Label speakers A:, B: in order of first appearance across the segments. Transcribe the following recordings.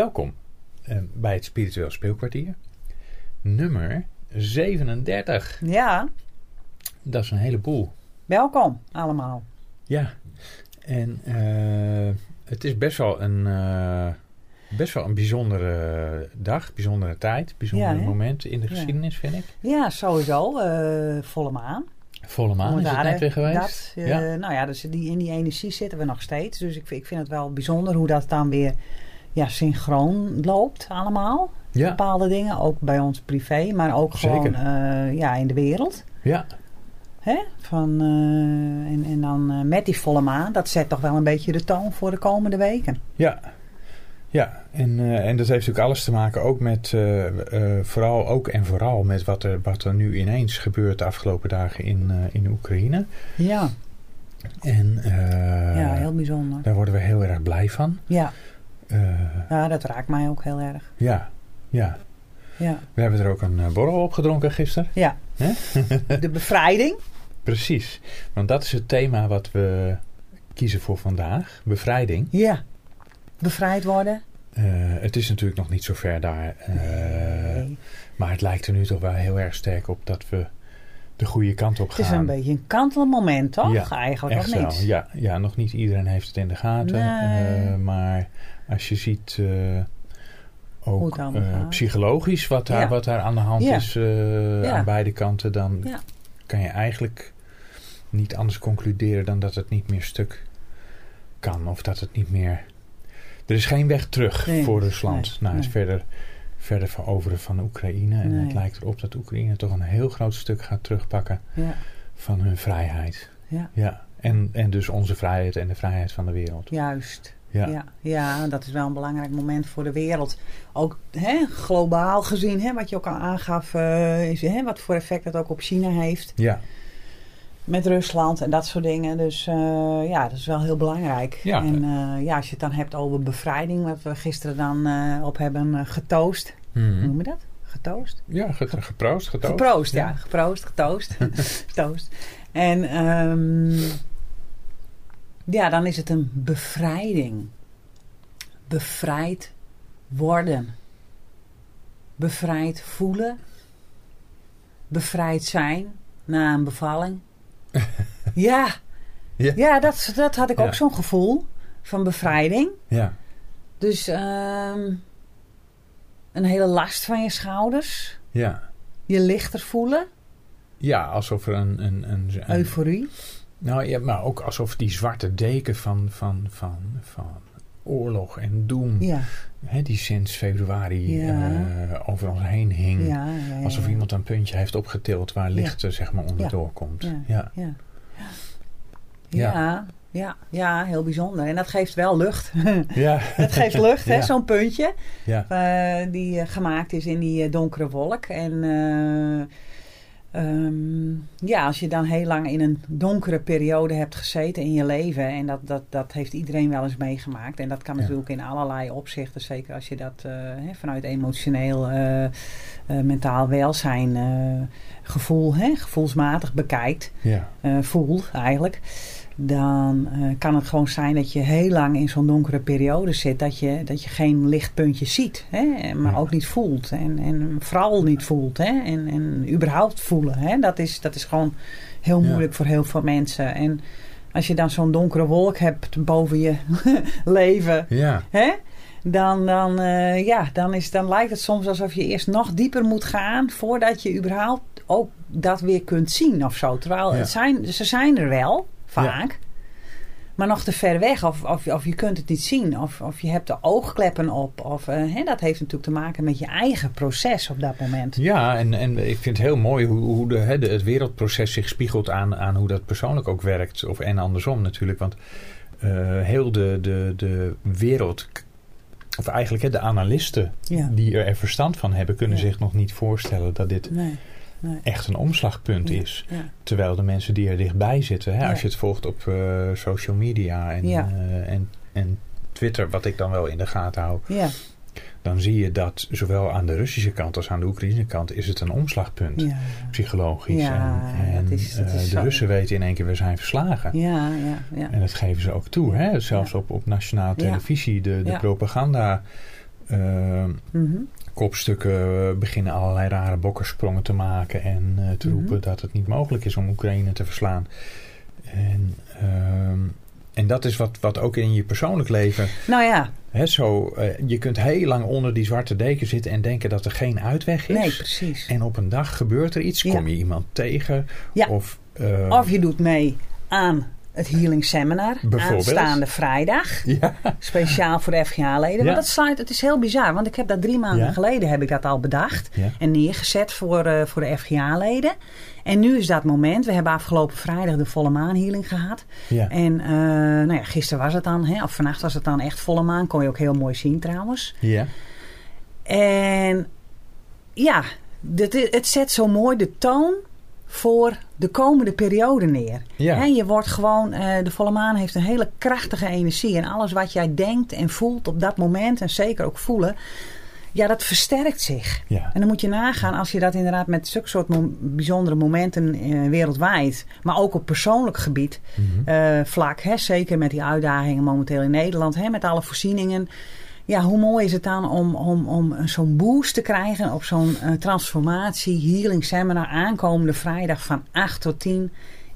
A: Welkom eh, bij het Spiritueel Speelkwartier. Nummer 37.
B: Ja,
A: Dat is een heleboel.
B: welkom allemaal.
A: Ja. En eh, het is best wel een, eh, best wel een bijzondere dag, bijzondere tijd, bijzonder
B: Ja,
A: moment in de
B: Ja.
A: geschiedenis, vind ik.
B: Ja, sowieso. volle maan.
A: Volle maan is het net weer geweest.
B: Dat,
A: ja.
B: Nou ja, dus die, in die energie zitten we nog steeds. Dus ik, ik vind het wel bijzonder hoe dat dan weer ja, synchroon loopt allemaal.
A: Ja.
B: Bepaalde dingen, ook bij ons privé, maar ook gewoon eh, ja, in de wereld.
A: ja,
B: Hè? Van, eh, en, en dan eh, met die volle maan, dat zet toch wel een beetje de toon voor de komende weken.
A: Ja, ja. En, en dat heeft natuurlijk alles te maken ook met, vooral ook en vooral met wat er, wat er nu ineens gebeurt de afgelopen dagen in, in Oekraïne.
B: Ja,
A: En
B: ja heel bijzonder.
A: daar worden we heel erg blij van.
B: Ja, ja, dat raakt mij ook heel erg.
A: ja, ja.
B: Ja,
A: We hebben er ook een eh, borrel op gedronken gisteren.
B: ja. De bevrijding.
A: Precies. Want dat is het thema wat we kiezen voor vandaag. Bevrijding.
B: Ja. Bevrijd worden.
A: Eh, het is natuurlijk nog niet zo ver daar. eh,
B: Nee.
A: Maar het lijkt er nu toch wel heel erg sterk op dat we de goede kant op
B: Het
A: gaan.
B: is een beetje een kantelmoment, toch?
A: Ja,
B: Eigenlijk
A: wel,
B: niet?
A: ja, ja, nog niet iedereen heeft het in de gaten.
B: Nee.
A: eh, maar als je ziet eh, ook eh, psychologisch wat daar,
B: Ja.
A: wat daar aan de hand
B: Ja.
A: is eh, aan beide kanten, dan kan je eigenlijk niet anders concluderen dan dat het niet meer stuk kan. Of dat het niet meer... Er is geen weg terug
B: Nee,
A: voor Rusland
B: nee,
A: naar het
B: nee.
A: verder, verder veroveren van Oekraïne. En het lijkt erop dat Oekraïne toch een heel groot stuk gaat terugpakken van hun vrijheid.
B: Ja.
A: Ja, en, en dus onze vrijheid en de vrijheid van de wereld.
B: Juist.
A: Ja,
B: Ja. Ja. dat is wel een belangrijk moment voor de wereld. Ook hè, globaal gezien, hè, wat je ook al aangaf, eh, is, hè, wat voor effect dat ook op China heeft.
A: ja.
B: Met Rusland en dat soort dingen. Dus eh, ja, dat is wel heel belangrijk.
A: Ja.
B: En eh, ja, als je het dan hebt over bevrijding, wat we gisteren dan op hebben getoost.
A: Mhm.
B: Hoe noem je dat? Getoost?
A: Ja, ge- geproost, getoast.
B: Geproost, ja. Geproost, getoost. getoost. En ehm, ja, dan is het een bevrijding. Bevrijd worden. Bevrijd voelen. Bevrijd zijn na een bevalling. ja,
A: Ja.
B: ja dat, dat had ik
A: Ja.
B: ook zo'n gevoel van bevrijding.
A: Ja,
B: Dus ehm, een hele last van je schouders.
A: ja.
B: Je lichter voelen.
A: Ja, alsof er een... een, een, een
B: Euforie.
A: Nou ja, maar ook alsof die zwarte deken van, van, van, van oorlog en doem...
B: Ja,
A: Hè, die sinds februari
B: Ja.
A: eh, over ons heen hing...
B: ja.
A: Alsof iemand een puntje heeft opgetild waar licht er zeg maar onderdoor komt.
B: Ja.
A: Ja.
B: Ja.
A: Ja.
B: Ja. Ja, ja, heel bijzonder. En dat geeft wel lucht.
A: Ja.
B: Het geeft lucht, hè, zo'n puntje. Eh, die eh, gemaakt is in die eh, donkere wolk. En eh, ehm, ja, als je dan heel lang in een donkere periode hebt gezeten in je leven. En dat, dat, dat heeft iedereen wel eens meegemaakt. En dat kan
A: Ja.
B: natuurlijk in allerlei opzichten. Zeker als je dat eh, vanuit emotioneel, eh, mentaal welzijn, gevoel, hè, gevoelsmatig bekijkt.
A: Ja.
B: voelt eigenlijk. Dan eh, kan het gewoon zijn dat je heel lang in zo'n donkere periode zit. Dat je, dat je geen lichtpuntjes ziet. Hè? Maar
A: Ja.
B: ook niet voelt. En, en vooral niet voelt. Hè? En, en überhaupt voelen. Hè? Dat, is, dat is gewoon heel
A: Ja.
B: moeilijk voor heel veel mensen. En als je dan zo'n donkere wolk hebt boven je leven.
A: Ja.
B: Hè? Dan, dan, eh, ja, dan, is, dan lijkt het soms alsof je eerst nog dieper moet gaan. Voordat je überhaupt ook dat weer kunt zien of zo. Terwijl
A: Ja.
B: het zijn, ze zijn er wel, vaak. Maar nog te ver weg. Of, of, of je kunt het niet zien. Of, of je hebt de oogkleppen op. Of, eh, hè, dat heeft natuurlijk te maken met je eigen proces op dat moment.
A: Ja, en, en ik vind het heel mooi hoe, hoe de, hè, het wereldproces zich spiegelt aan, aan hoe dat persoonlijk ook werkt. Of, en andersom natuurlijk. Want eh, heel de, de, de wereld, of eigenlijk hè, de analisten
B: Ja.
A: die er verstand van hebben, kunnen
B: Ja.
A: zich nog niet voorstellen dat dit
B: Nee, nee.
A: echt een omslagpunt is.
B: Ja.
A: Terwijl de mensen die er dichtbij zitten, hè,
B: Ja.
A: als je het volgt op eh, social media en,
B: Ja.
A: eh, en, en Twitter, wat ik dan wel in de gaten hou,
B: Ja,
A: dan zie je dat zowel aan de Russische kant als aan de Oekraïnse kant is het een omslagpunt. Psychologisch. En en
B: dat is- dat
A: eh,
B: is
A: de. Russen weten in één keer, we zijn verslagen.
B: Ja, ja, ja.
A: En dat geven ze ook toe. Hè? Zelfs op, op nationale televisie, de, de propaganda mhm. Kopstukken beginnen allerlei rare bokkersprongen te maken en te mhm. roepen dat het niet mogelijk is om Oekraïne te verslaan. En en dat is wat, wat ook in je persoonlijk leven.
B: Nou ja.
A: Hè, zo, uh, je kunt heel lang onder die zwarte deken zitten en denken dat er geen uitweg is.
B: Nee, precies.
A: En op een dag gebeurt er iets, kom je iemand tegen.
B: Ja.
A: Of,
B: uh, of je doet mee aan het Healing Seminar. Aanstaande vrijdag. Ja. Speciaal voor de FGA-leden. Want dat sluit, het is heel bizar. Want ik heb dat drie maanden geleden heb ik dat al bedacht. En neergezet voor, uh, voor de FGA-leden. En nu is dat moment. We hebben afgelopen vrijdag de volle maan healing gehad. Ja. En uh, nou ja, gisteren was het dan, hè, of vannacht was het dan echt volle maan. Kon je ook heel mooi zien trouwens.
A: Ja.
B: En ja, het, het zet zo mooi de toon voor de komende periode neer. Ja. je wordt gewoon, uh, de volle maan heeft een hele krachtige energie. En alles wat jij denkt en voelt op dat moment, en zeker ook voelen, ja, dat versterkt zich. Ja. En dan moet je nagaan als je dat inderdaad met zulke soort bijzondere momenten uh, wereldwijd, maar ook op persoonlijk gebied, mm vlak, hè, zeker met die uitdagingen momenteel in Nederland, hè, met alle voorzieningen. Ja, hoe mooi is het dan om, om, om zo'n boost te krijgen op zo'n uh, transformatie, healing seminar aankomende vrijdag van 8 tot 10.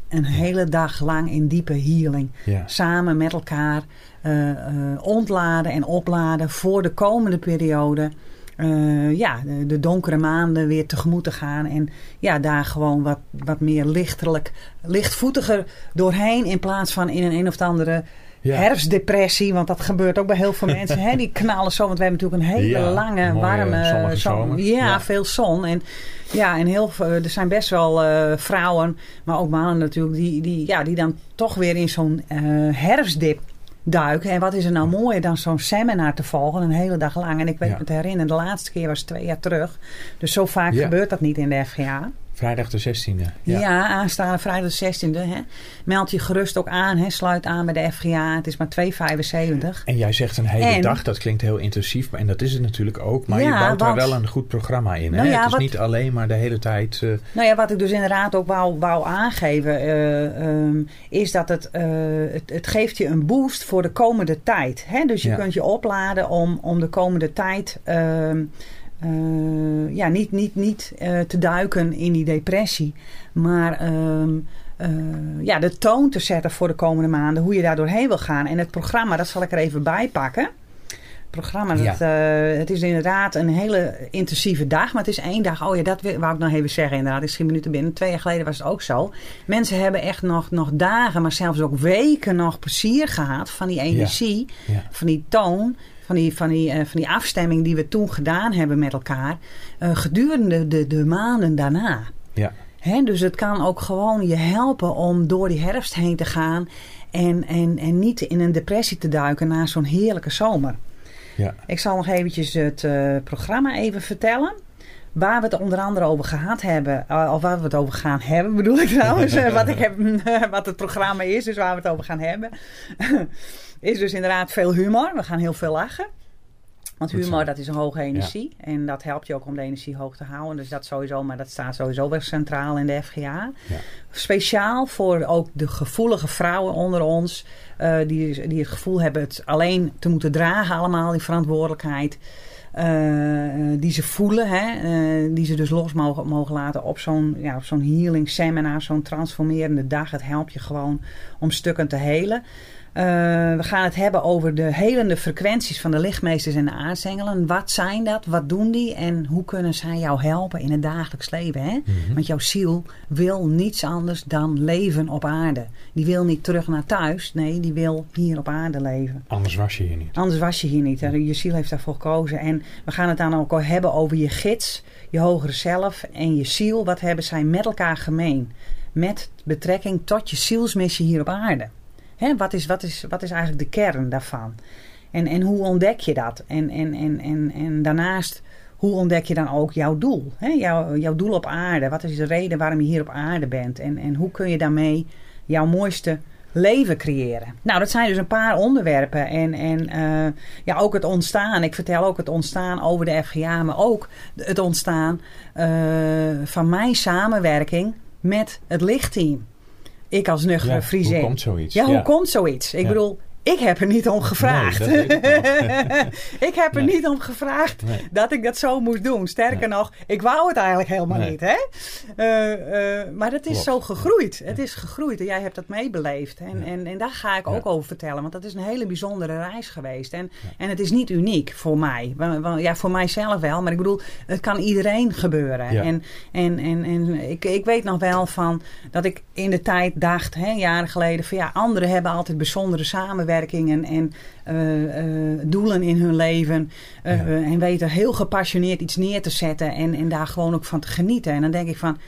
B: Een hele dag lang in diepe healing. Ja. Samen met elkaar uh, uh, ontladen en opladen voor de komende periode. Uh, ja, de, de, donkere maanden weer tegemoet te gaan. En ja, daar gewoon wat, wat meer lichtelijk, lichtvoetiger doorheen. In plaats van in een een of andere herfstdepressie. Want dat gebeurt ook bij heel veel mensen. Hè? Die knallen zo. Want we hebben natuurlijk een hele lange, warme
A: zon.
B: Ja, veel zon. En ja, en heel, er zijn best wel uh, vrouwen, maar ook mannen natuurlijk, die, die, ja, die dan toch weer in zo'n uh, herfstdip duiken. En wat is er nou mooier dan zo'n seminar te volgen een hele dag lang. En ik weet me te herinneren, de laatste keer was twee jaar terug. Dus zo vaak gebeurt dat niet in de FGA.
A: Vrijdag de 16e.
B: Ja, ja aanstaande vrijdag de 16e. Hè. Meld je gerust ook aan. Hè. Sluit aan bij de FGA. Het is maar 2,75.
A: En jij zegt een hele dag. Dat klinkt heel intensief. En dat is het natuurlijk ook. Maar je bouwt daar wel een goed programma in. Nou hè? het is niet alleen maar de hele tijd... Uh...
B: Nou ja, wat ik dus inderdaad ook wou, wou aangeven... Uh, um, is dat het, uh, het, het, geeft je een boost voor de komende tijd. Hè? Dus je kunt je opladen om, om de komende tijd... Ehm, uh, ja, niet, niet, niet uh, te duiken in die depressie. Maar uh, ja, de toon te zetten voor de komende maanden. Hoe je daar doorheen wil gaan. En het programma, dat zal ik er even bij pakken. Het programma, dat, het is inderdaad een hele intensieve dag. Maar het is één dag. Oh ja, dat wou ik nog even zeggen inderdaad. Ik schiet minuten binnen. Twee jaar geleden was het ook zo. Mensen hebben echt nog, nog dagen, maar zelfs ook weken nog plezier gehad. Van die energie, van die toon van die, van, die, uh, van die afstemming die we toen gedaan hebben met elkaar, uh, gedurende de, de maanden daarna.
A: Ja.
B: He, dus het kan ook gewoon je helpen om door die herfst heen te gaan en, en, en niet in een depressie te duiken na zo'n heerlijke zomer.
A: Ja.
B: Ik zal nog eventjes het uh, programma even vertellen. Waar we het onder andere over gehad hebben, of waar we het over gaan hebben, bedoel ik trouwens. wat, ik heb, wat het programma is, dus waar we het over gaan hebben is dus inderdaad veel humor. We gaan heel veel lachen. Want humor, dat is een hoge energie. En dat helpt je ook om de energie hoog te houden. Dus dat sowieso, maar dat staat sowieso wel centraal in de FGA. Ja. Speciaal voor ook de gevoelige vrouwen onder ons. Uh, die, die het gevoel hebben het alleen te moeten dragen allemaal, die verantwoordelijkheid. Uh, die ze voelen, hè, uh, die ze dus los mogen, mogen laten op zo'n ja, op zo'n healing seminar, zo'n transformerende dag. Het helpt je gewoon om stukken te helen. Uh, we gaan het hebben over de helende frequenties van de lichtmeesters en de aartsengelen. Wat zijn dat? Wat doen die? En hoe kunnen zij jou helpen in het dagelijks leven? Hè? Mhm. Want jouw ziel wil niets anders dan leven op aarde. Die wil niet terug naar thuis. Nee, die wil hier op aarde leven.
A: Anders was je hier niet.
B: Anders was je hier niet. Je ziel heeft daarvoor gekozen. En we gaan het dan ook hebben over je gids, je hogere zelf en je ziel. Wat hebben zij met elkaar gemeen? Met betrekking tot je zielsmissie hier op aarde. Hè, wat, is, wat, is, wat is eigenlijk de kern daarvan? En, en hoe ontdek je dat? En, en, en, en, en daarnaast, hoe ontdek je dan ook jouw doel? Hè? Jouw, jouw doel op aarde. Wat is de reden waarom je hier op aarde bent? En, en hoe kun je daarmee jouw mooiste leven creëren? Nou, dat zijn dus een paar onderwerpen. En, en uh, ja, ook het ontstaan. Ik vertel ook het ontstaan over de FGA, maar ook het ontstaan uh, van mijn samenwerking met het lichtteam ik als nuchtere ja,
A: Hoe komt zoiets?
B: Ja, hoe komt zoiets? Ik bedoel, ik heb er niet om gevraagd.
A: Nee, ik
B: ik heb er
A: Nee.
B: niet om gevraagd
A: Nee.
B: dat ik dat zo moest doen. Sterker nog, ik wou het eigenlijk helemaal niet. Hè? Eh, eh, maar het is
A: Klopt.
B: zo gegroeid. Het is gegroeid en jij hebt dat meebeleefd. En,
A: Ja.
B: en, en daar ga ik
A: Ja.
B: ook over vertellen. Want dat is een hele bijzondere reis geweest. En, en het is niet uniek voor mij. Ja, voor mijzelf wel. Maar ik bedoel, het kan iedereen gebeuren. En, en, en, en ik, ik weet nog wel van dat ik in de tijd dacht, hè, jaren geleden, van ja, anderen hebben altijd bijzondere en eh, eh, doelen in hun leven. eh,
A: Ja.
B: En weten heel gepassioneerd iets neer te zetten en, en daar gewoon ook van te genieten. En dan denk ik van.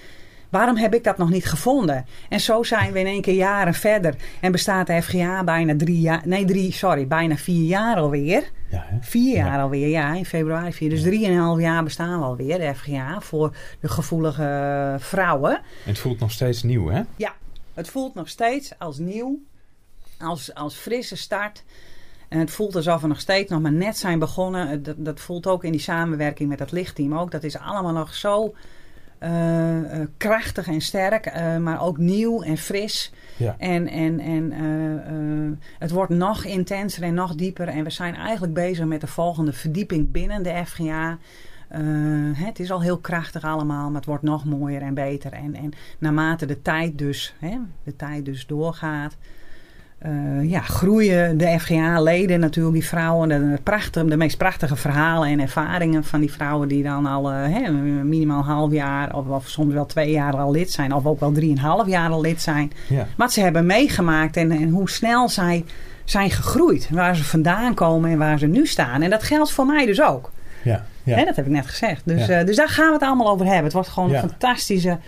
B: Waarom heb ik dat nog niet gevonden? En zo zijn we in één keer jaren verder. En bestaat de FGA bijna drie jaar. Nee, drie, sorry, bijna vier jaar alweer.
A: Ja, hè?
B: Vier
A: Ja.
B: jaar alweer, ja, in februari vier. Dus drieënhalf jaar bestaan we alweer, de FGA, voor de gevoelige vrouwen.
A: En het voelt nog steeds nieuw, hè?
B: Ja, het voelt nog steeds als nieuw, als, als frisse start. En het voelt alsof we nog steeds nog maar net zijn begonnen. Dat, dat voelt ook in die samenwerking met het lichtteam ook. Dat is allemaal nog zo eh, eh, krachtig en sterk, eh, maar ook nieuw en fris.
A: Ja.
B: En, en, en het wordt nog intenser en nog dieper. En we zijn eigenlijk bezig met de volgende verdieping binnen de FGA. Het is al heel krachtig allemaal, maar het wordt nog mooier en beter. En, en naarmate de tijd dus, hè, de tijd dus doorgaat, eh, ja, groeien de FGA-leden natuurlijk, die vrouwen. De, prachtige, de meest prachtige verhalen en ervaringen van die vrouwen die dan al eh, minimaal een half jaar of, of soms wel twee jaar al lid zijn. Of ook wel drieënhalf jaar al lid zijn
A: Ja.
B: wat ze hebben meegemaakt en, en hoe snel zij zijn gegroeid. Waar ze vandaan komen en waar ze nu staan. En dat geldt voor mij dus ook.
A: Ja. Ja.
B: Dat heb ik net gezegd. Dus,
A: Ja.
B: eh, dus daar gaan we het allemaal over hebben. Het wordt gewoon een fantastische,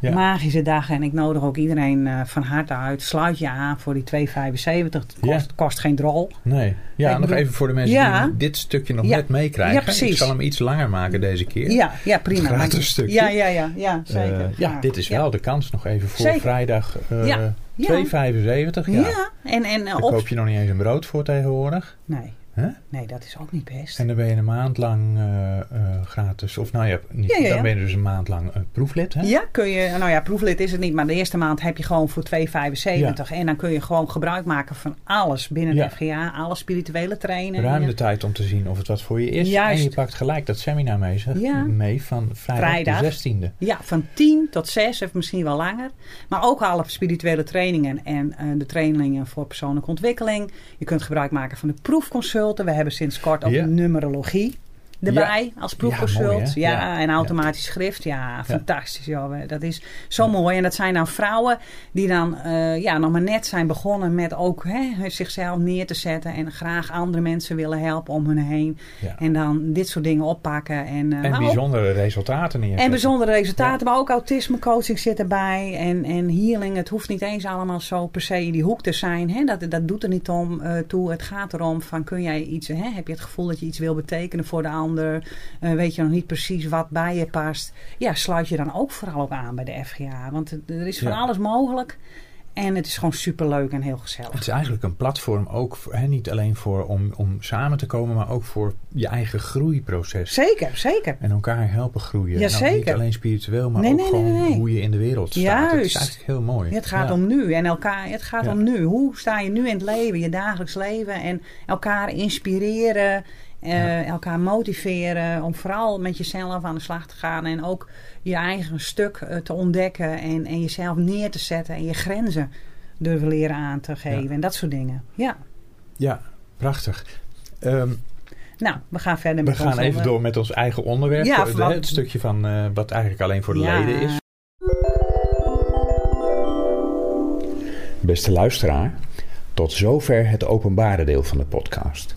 A: Ja.
B: magische dag. En ik nodig ook iedereen eh, van harte uit. Sluit je aan voor die 2,75. Het kost,
A: Ja.
B: kost geen drol.
A: Nee. Ja,
B: Ik
A: nog even voor de mensen
B: Ja.
A: die dit stukje nog
B: Ja.
A: net meekrijgen.
B: Ja.
A: Ik zal hem iets langer maken deze keer.
B: Ja, ja prima.
A: Gratis
B: Maar-
A: stukje.
B: Ja, ja, ja, ja zeker.
A: Eh, ja,
B: Graag.
A: dit is
B: Ja.
A: wel de kans nog even voor
B: Zeker.
A: vrijdag eh
B: Ja. Ja.
A: 2,75. Ja.
B: Ja, en, en eh,
A: koop je nog niet eens een brood voor tegenwoordig.
B: Nee.
A: Hè?
B: nee, dat is ook niet best.
A: En dan ben je een maand lang eh, eh, gratis. Of nou ja, niet,
B: Ja, ja, ja.
A: dan ben je dus een maand lang eh, proeflid. Hè?
B: Ja, kun je, nou ja, proeflid is het niet, maar de eerste maand heb je gewoon voor 2,75. En dan kun je gewoon gebruik maken van alles binnen de FGA, alle spirituele trainen.
A: Ruim de tijd om te zien of het wat voor je is.
B: Juist.
A: En je pakt gelijk dat seminar mee, zeg, mee van vrijdag,
B: Vrijdag.
A: de 16e.
B: Ja, van 10 tot 6 of misschien wel langer. Maar ook alle spirituele trainingen en de trainingen voor persoonlijke ontwikkeling. Je kunt gebruik maken van de We hebben sinds kort ook numerologie erbij als proefconsult.
A: Ja,
B: en automatisch schrift. Ja, fantastisch. joh. Dat is zo mooi. En dat zijn nou vrouwen die dan eh, ja, nog maar net zijn begonnen met ook hè, zichzelf neer te zetten. En graag andere mensen willen helpen om hun heen. En dan dit soort dingen oppakken. En, eh,
A: En bijzondere resultaten neerzetten.
B: en bijzondere resultaten, maar ook autisme coaching zit erbij. En, en healing, het hoeft niet eens allemaal zo per se in die hoek te zijn. Hè? Dat, dat doet er niet om eh, toe. Het gaat erom van kun jij iets, hè? heb je het gevoel dat je iets wil betekenen voor de ander? Eh, weet je nog niet precies wat bij je past? Ja, sluit je dan ook vooral ook aan bij de FGA. Want er- is van
A: Ja.
B: alles mogelijk. En het is gewoon superleuk en heel
A: Het
B: gezellig.
A: is eigenlijk een platform ook, voor, hè, niet alleen voor om, om samen te komen, maar ook voor je eigen groeiproces.
B: Zeker, zeker.
A: En elkaar helpen groeien.
B: Ja,
A: Nou, niet
B: zeker.
A: alleen spiritueel, maar
B: Nee,
A: ook
B: nee,
A: gewoon
B: nee.
A: hoe je in de wereld staat. Het is
B: Juist.
A: eigenlijk heel mooi.
B: Het gaat
A: Ja.
B: om nu en elkaar. Het gaat
A: Ja.
B: om nu. Hoe sta je nu in het leven, je dagelijks leven en elkaar inspireren, eh, elkaar motiveren om vooral met jezelf aan de slag te gaan en ook je eigen stuk eh, te ontdekken en, en jezelf neer te zetten en je grenzen durven leren aan te geven en dat soort dingen. Ja.
A: Ja, prachtig. Ehm,
B: Nou, we gaan verder
A: we
B: met
A: gaan
B: ons
A: even
B: onder-
A: door met ons eigen onderwerp.
B: Ja,
A: Eh, het stukje van wat eigenlijk alleen voor de
B: Ja.
A: leden is. Beste luisteraar, tot zover het openbare deel van de podcast.